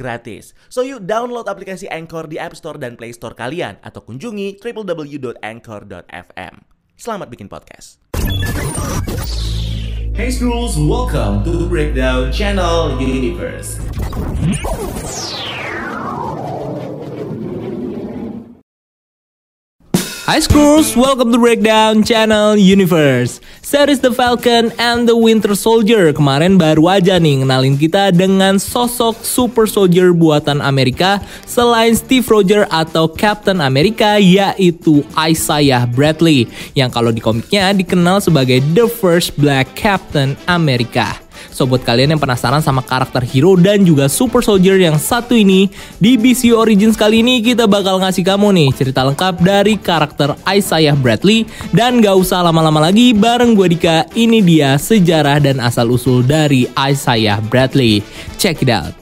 gratis. So you download aplikasi Anchor di App Store dan Play Store kalian atau kunjungi www.anchor.fm. Selamat bikin podcast. Hey Schools, welcome to Breakdown Channel Universe. Hi schools, welcome to Breakdown Channel Universe. Series The Falcon and the Winter Soldier kemarin baru aja nih ngenalin kita dengan sosok super soldier buatan Amerika selain Steve Rogers atau Captain America yaitu Isaiah Bradley yang kalau di komiknya dikenal sebagai the first black Captain America. So buat kalian yang penasaran sama karakter hero dan juga super soldier yang satu ini, di BC Origins kali ini kita bakal ngasih kamu nih cerita lengkap dari karakter Isaiah Bradley dan gak usah lama-lama lagi bareng gue Dika, ini dia sejarah dan asal-usul dari Isaiah Bradley. Check it out.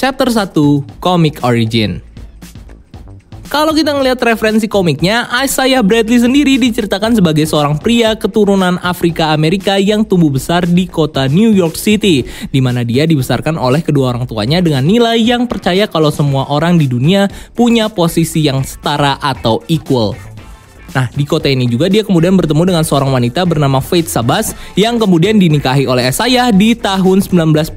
Chapter 1 Comic Origin kalau kita ngelihat referensi komiknya, Isaiah Bradley sendiri diceritakan sebagai seorang pria keturunan Afrika Amerika yang tumbuh besar di kota New York City, di mana dia dibesarkan oleh kedua orang tuanya dengan nilai yang percaya kalau semua orang di dunia punya posisi yang setara atau equal. Nah, di kota ini juga dia kemudian bertemu dengan seorang wanita bernama Faith Sabas yang kemudian dinikahi oleh Asaya di tahun 1940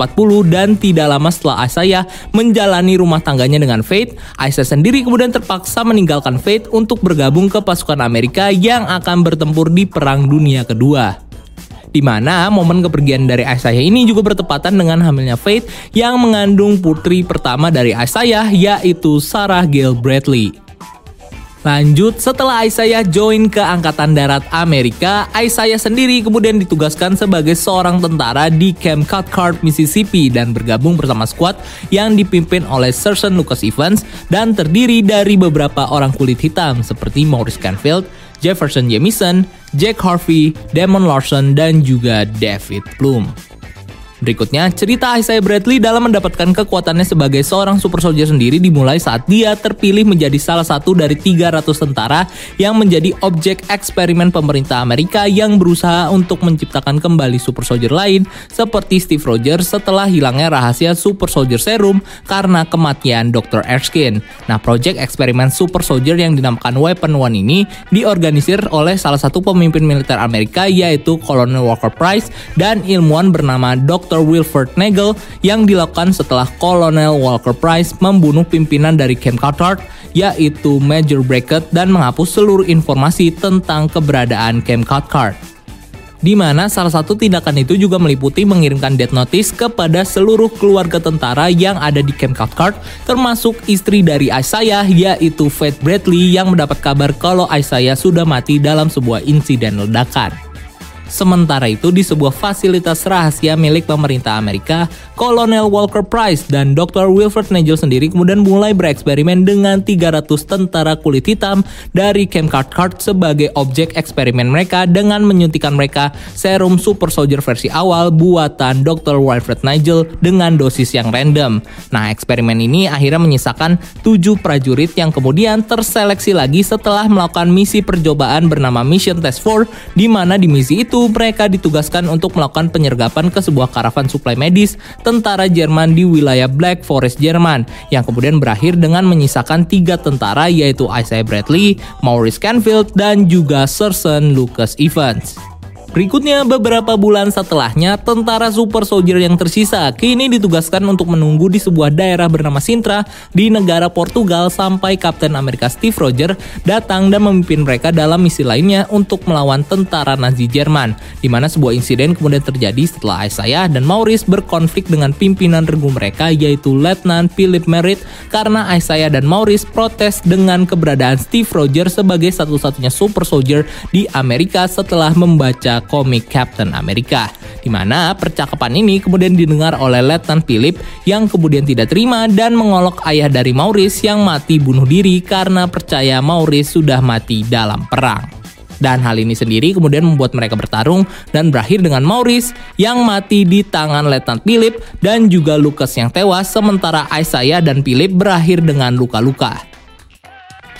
dan tidak lama setelah Asaya menjalani rumah tangganya dengan Faith, Aisyah sendiri kemudian terpaksa meninggalkan Faith untuk bergabung ke pasukan Amerika yang akan bertempur di Perang Dunia Kedua di mana momen kepergian dari Aisyah ini juga bertepatan dengan hamilnya Faith yang mengandung putri pertama dari Aisyah yaitu Sarah Gail Bradley. Lanjut, setelah Isaiah join ke Angkatan Darat Amerika, Isaiah sendiri kemudian ditugaskan sebagai seorang tentara di Camp Cathcart, Mississippi dan bergabung bersama squad yang dipimpin oleh Sergeant Lucas Evans dan terdiri dari beberapa orang kulit hitam seperti Maurice Canfield, Jefferson Jamison, Jack Harvey, Damon Larson, dan juga David Bloom. Berikutnya, cerita Isaiah Bradley dalam mendapatkan kekuatannya sebagai seorang super soldier sendiri dimulai saat dia terpilih menjadi salah satu dari 300 tentara yang menjadi objek eksperimen pemerintah Amerika yang berusaha untuk menciptakan kembali super soldier lain seperti Steve Rogers setelah hilangnya rahasia super soldier serum karena kematian Dr. Erskine. Nah, project eksperimen super soldier yang dinamakan Weapon One ini diorganisir oleh salah satu pemimpin militer Amerika yaitu Colonel Walker Price dan ilmuwan bernama Dr. Dr. Wilford Nagel yang dilakukan setelah Kolonel Walker Price membunuh pimpinan dari Camp Carter yaitu Major Brackett dan menghapus seluruh informasi tentang keberadaan Camp Cathcart di mana salah satu tindakan itu juga meliputi mengirimkan death notice kepada seluruh keluarga tentara yang ada di Camp Cathcart, termasuk istri dari Isaiah yaitu Faith Bradley yang mendapat kabar kalau Isaiah sudah mati dalam sebuah insiden ledakan. Sementara itu di sebuah fasilitas rahasia milik pemerintah Amerika, Kolonel Walker Price dan Dr. Wilfred Nagel sendiri kemudian mulai bereksperimen dengan 300 tentara kulit hitam dari Camp Cathcart sebagai objek eksperimen mereka dengan menyuntikkan mereka serum super soldier versi awal buatan Dr. Wilfred Nigel dengan dosis yang random. Nah, eksperimen ini akhirnya menyisakan 7 prajurit yang kemudian terseleksi lagi setelah melakukan misi percobaan bernama Mission Task Force di mana di misi itu mereka ditugaskan untuk melakukan penyergapan ke sebuah karavan suplai medis tentara Jerman di wilayah Black Forest Jerman yang kemudian berakhir dengan menyisakan tiga tentara yaitu Isaiah Bradley, Maurice Canfield, dan juga Sergeant Lucas Evans. Berikutnya, beberapa bulan setelahnya, tentara super soldier yang tersisa kini ditugaskan untuk menunggu di sebuah daerah bernama Sintra di negara Portugal sampai Kapten Amerika Steve Rogers datang dan memimpin mereka dalam misi lainnya untuk melawan tentara Nazi Jerman, di mana sebuah insiden kemudian terjadi setelah Isaiah dan Maurice berkonflik dengan pimpinan regu mereka yaitu Letnan Philip Merritt karena Isaiah dan Maurice protes dengan keberadaan Steve Rogers sebagai satu-satunya super soldier di Amerika setelah membaca komik Captain America. Di mana percakapan ini kemudian didengar oleh Letnan Philip yang kemudian tidak terima dan mengolok ayah dari Maurice yang mati bunuh diri karena percaya Maurice sudah mati dalam perang. Dan hal ini sendiri kemudian membuat mereka bertarung dan berakhir dengan Maurice yang mati di tangan Letnan Philip dan juga Lucas yang tewas sementara Isaiah dan Philip berakhir dengan luka-luka.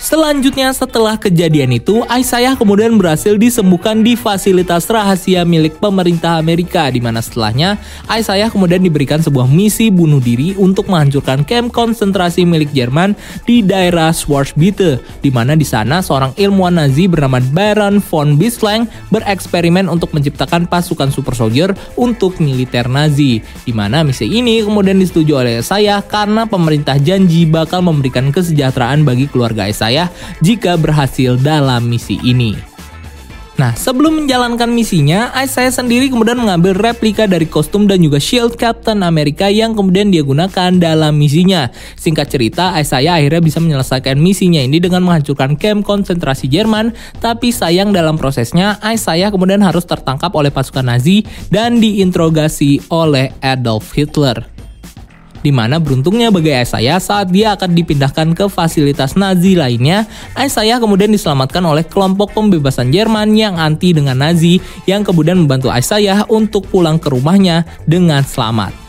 Selanjutnya setelah kejadian itu, Isaiah kemudian berhasil disembuhkan di fasilitas rahasia milik pemerintah Amerika di mana setelahnya Isaiah kemudian diberikan sebuah misi bunuh diri untuk menghancurkan kamp konsentrasi milik Jerman di daerah Schwarzbiete di mana di sana seorang ilmuwan Nazi bernama Baron von Bislang bereksperimen untuk menciptakan pasukan super soldier untuk militer Nazi di mana misi ini kemudian disetujui oleh Isaiah karena pemerintah janji bakal memberikan kesejahteraan bagi keluarga Isaiah saya jika berhasil dalam misi ini. Nah, sebelum menjalankan misinya, Isaiah sendiri kemudian mengambil replika dari kostum dan juga shield Captain America yang kemudian dia gunakan dalam misinya. Singkat cerita, Isaiah akhirnya bisa menyelesaikan misinya ini dengan menghancurkan camp konsentrasi Jerman, tapi sayang dalam prosesnya, Isaiah kemudian harus tertangkap oleh pasukan Nazi dan diinterogasi oleh Adolf Hitler di mana beruntungnya bagi Isaiah saat dia akan dipindahkan ke fasilitas Nazi lainnya, Isaiah kemudian diselamatkan oleh kelompok pembebasan Jerman yang anti dengan Nazi yang kemudian membantu Isaiah untuk pulang ke rumahnya dengan selamat.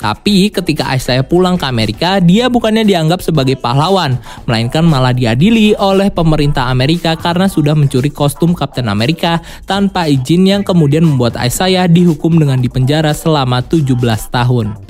Tapi ketika Isaiah pulang ke Amerika, dia bukannya dianggap sebagai pahlawan, melainkan malah diadili oleh pemerintah Amerika karena sudah mencuri kostum Kapten Amerika tanpa izin yang kemudian membuat Isaiah dihukum dengan dipenjara selama 17 tahun.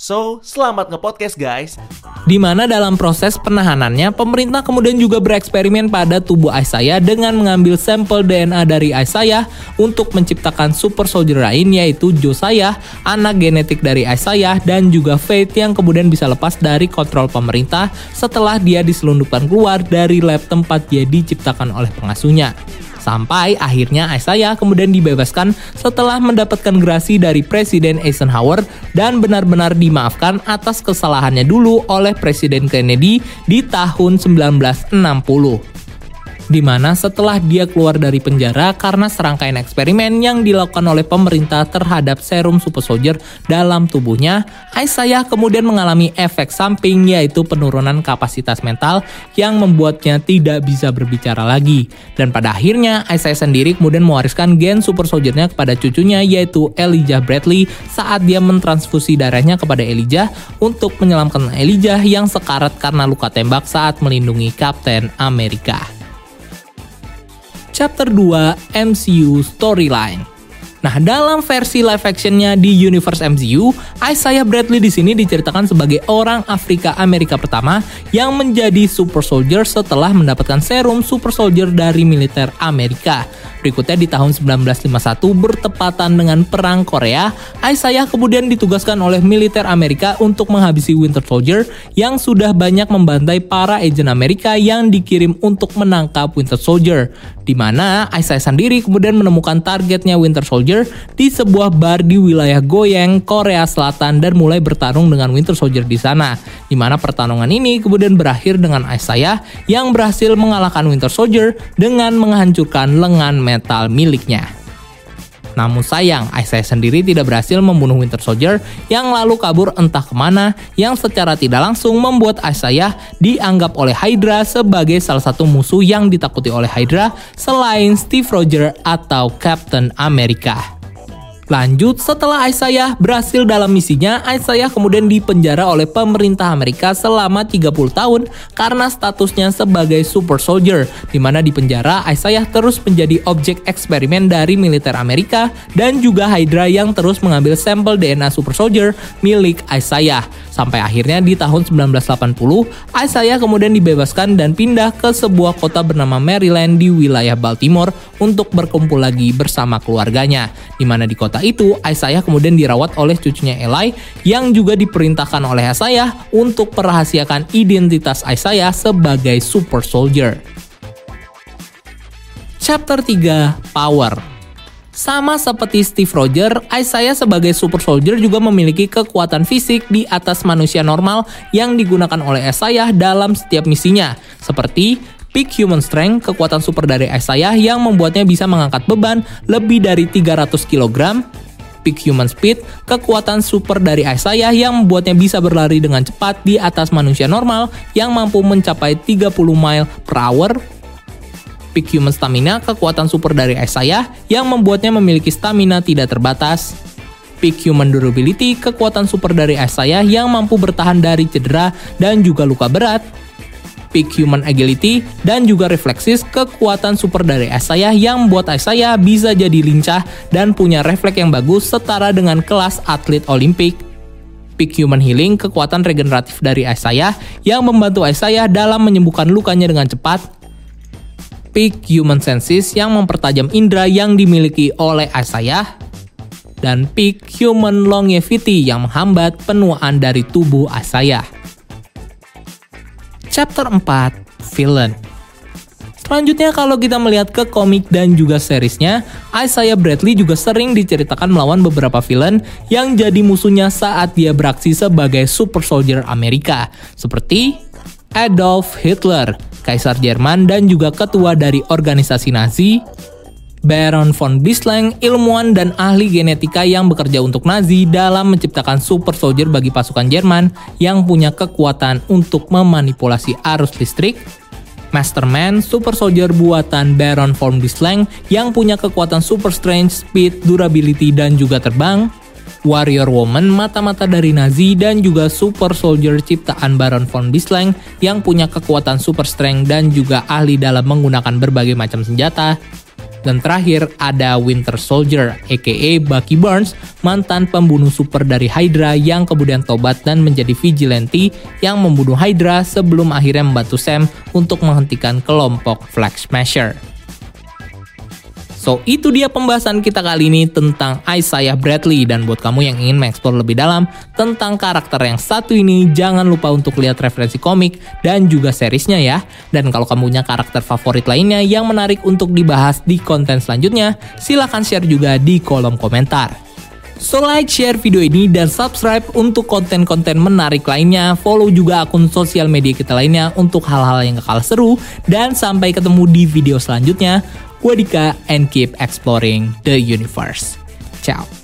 So, selamat nge-podcast guys. Di mana dalam proses penahanannya, pemerintah kemudian juga bereksperimen pada tubuh Isaiah dengan mengambil sampel DNA dari Isaiah untuk menciptakan super soldier lain yaitu Josiah, anak genetik dari Isaiah dan juga Faith yang kemudian bisa lepas dari kontrol pemerintah setelah dia diselundupkan keluar dari lab tempat dia diciptakan oleh pengasuhnya. Sampai akhirnya Isaiah kemudian dibebaskan setelah mendapatkan gerasi dari Presiden Eisenhower dan benar-benar dimaafkan atas kesalahannya dulu oleh Presiden Kennedy di tahun 1960 di mana setelah dia keluar dari penjara karena serangkaian eksperimen yang dilakukan oleh pemerintah terhadap serum super soldier dalam tubuhnya, Isaiah kemudian mengalami efek samping yaitu penurunan kapasitas mental yang membuatnya tidak bisa berbicara lagi. Dan pada akhirnya Isaiah sendiri kemudian mewariskan gen super soldiernya kepada cucunya yaitu Elijah Bradley saat dia mentransfusi darahnya kepada Elijah untuk menyelamatkan Elijah yang sekarat karena luka tembak saat melindungi Kapten Amerika. Chapter 2 MCU Storyline. Nah, dalam versi live actionnya di universe MCU, Isaiah Bradley di sini diceritakan sebagai orang Afrika Amerika pertama yang menjadi super soldier setelah mendapatkan serum super soldier dari militer Amerika. Berikutnya di tahun 1951 bertepatan dengan Perang Korea, Isaiah kemudian ditugaskan oleh militer Amerika untuk menghabisi Winter Soldier yang sudah banyak membantai para agen Amerika yang dikirim untuk menangkap Winter Soldier. Di mana Isaiah sendiri kemudian menemukan targetnya Winter Soldier di sebuah bar di wilayah Goyang, Korea Selatan dan mulai bertarung dengan Winter Soldier di sana. Di mana pertarungan ini kemudian berakhir dengan Isaiah yang berhasil mengalahkan Winter Soldier dengan menghancurkan lengan metal miliknya. Namun sayang, Isaiah sendiri tidak berhasil membunuh Winter Soldier yang lalu kabur entah ke mana yang secara tidak langsung membuat Isaiah dianggap oleh Hydra sebagai salah satu musuh yang ditakuti oleh Hydra selain Steve Rogers atau Captain America. Lanjut, setelah Isaiah berhasil dalam misinya, Isaiah kemudian dipenjara oleh pemerintah Amerika selama 30 tahun karena statusnya sebagai super soldier, di mana di penjara Isaiah terus menjadi objek eksperimen dari militer Amerika dan juga Hydra yang terus mengambil sampel DNA super soldier milik Isaiah. Sampai akhirnya di tahun 1980, Isaiah kemudian dibebaskan dan pindah ke sebuah kota bernama Maryland di wilayah Baltimore untuk berkumpul lagi bersama keluarganya, di mana di kota itu, Isaiah kemudian dirawat oleh cucunya Eli yang juga diperintahkan oleh Isaiah untuk merahasiakan identitas Isaiah sebagai super soldier. Chapter 3 Power sama seperti Steve Rogers, Isaiah sebagai super soldier juga memiliki kekuatan fisik di atas manusia normal yang digunakan oleh Isaiah dalam setiap misinya, seperti Peak Human Strength, kekuatan super dari Isaiah yang membuatnya bisa mengangkat beban lebih dari 300 kg. Peak Human Speed, kekuatan super dari Isaiah yang membuatnya bisa berlari dengan cepat di atas manusia normal yang mampu mencapai 30 mile per hour. Peak Human Stamina, kekuatan super dari Isaiah yang membuatnya memiliki stamina tidak terbatas. Peak Human Durability, kekuatan super dari Isaiah yang mampu bertahan dari cedera dan juga luka berat peak human agility, dan juga refleksis kekuatan super dari Isaiah yang membuat Isaiah bisa jadi lincah dan punya refleks yang bagus setara dengan kelas atlet Olimpik. Peak Human Healing, kekuatan regeneratif dari Isaiah yang membantu Isaiah dalam menyembuhkan lukanya dengan cepat. Peak Human Senses yang mempertajam indera yang dimiliki oleh Isaiah. Dan Peak Human Longevity yang menghambat penuaan dari tubuh Isaiah. Chapter 4 Villain. Selanjutnya kalau kita melihat ke komik dan juga seriesnya, Isaiah Bradley juga sering diceritakan melawan beberapa villain yang jadi musuhnya saat dia beraksi sebagai super soldier Amerika, seperti Adolf Hitler, Kaisar Jerman dan juga ketua dari organisasi Nazi, Baron von Bislang, ilmuwan dan ahli genetika yang bekerja untuk Nazi dalam menciptakan super soldier bagi pasukan Jerman yang punya kekuatan untuk memanipulasi arus listrik. Masterman, super soldier buatan Baron von Bislang yang punya kekuatan super strength, speed, durability, dan juga terbang. Warrior Woman, mata-mata dari Nazi, dan juga super soldier ciptaan Baron von Bislang yang punya kekuatan super strength dan juga ahli dalam menggunakan berbagai macam senjata. Dan terakhir ada Winter Soldier, aka Bucky Barnes, mantan pembunuh super dari Hydra yang kemudian tobat dan menjadi vigilante yang membunuh Hydra sebelum akhirnya membantu Sam untuk menghentikan kelompok Flag Smasher. So, itu dia pembahasan kita kali ini tentang Isaiah Bradley dan buat kamu yang ingin mengeksplor lebih dalam tentang karakter yang satu ini, jangan lupa untuk lihat referensi komik dan juga seriesnya ya. Dan kalau kamu punya karakter favorit lainnya yang menarik untuk dibahas di konten selanjutnya, silahkan share juga di kolom komentar. So like, share video ini, dan subscribe untuk konten-konten menarik lainnya. Follow juga akun sosial media kita lainnya untuk hal-hal yang kekal seru. Dan sampai ketemu di video selanjutnya. Gue Dika and keep exploring the universe. Ciao.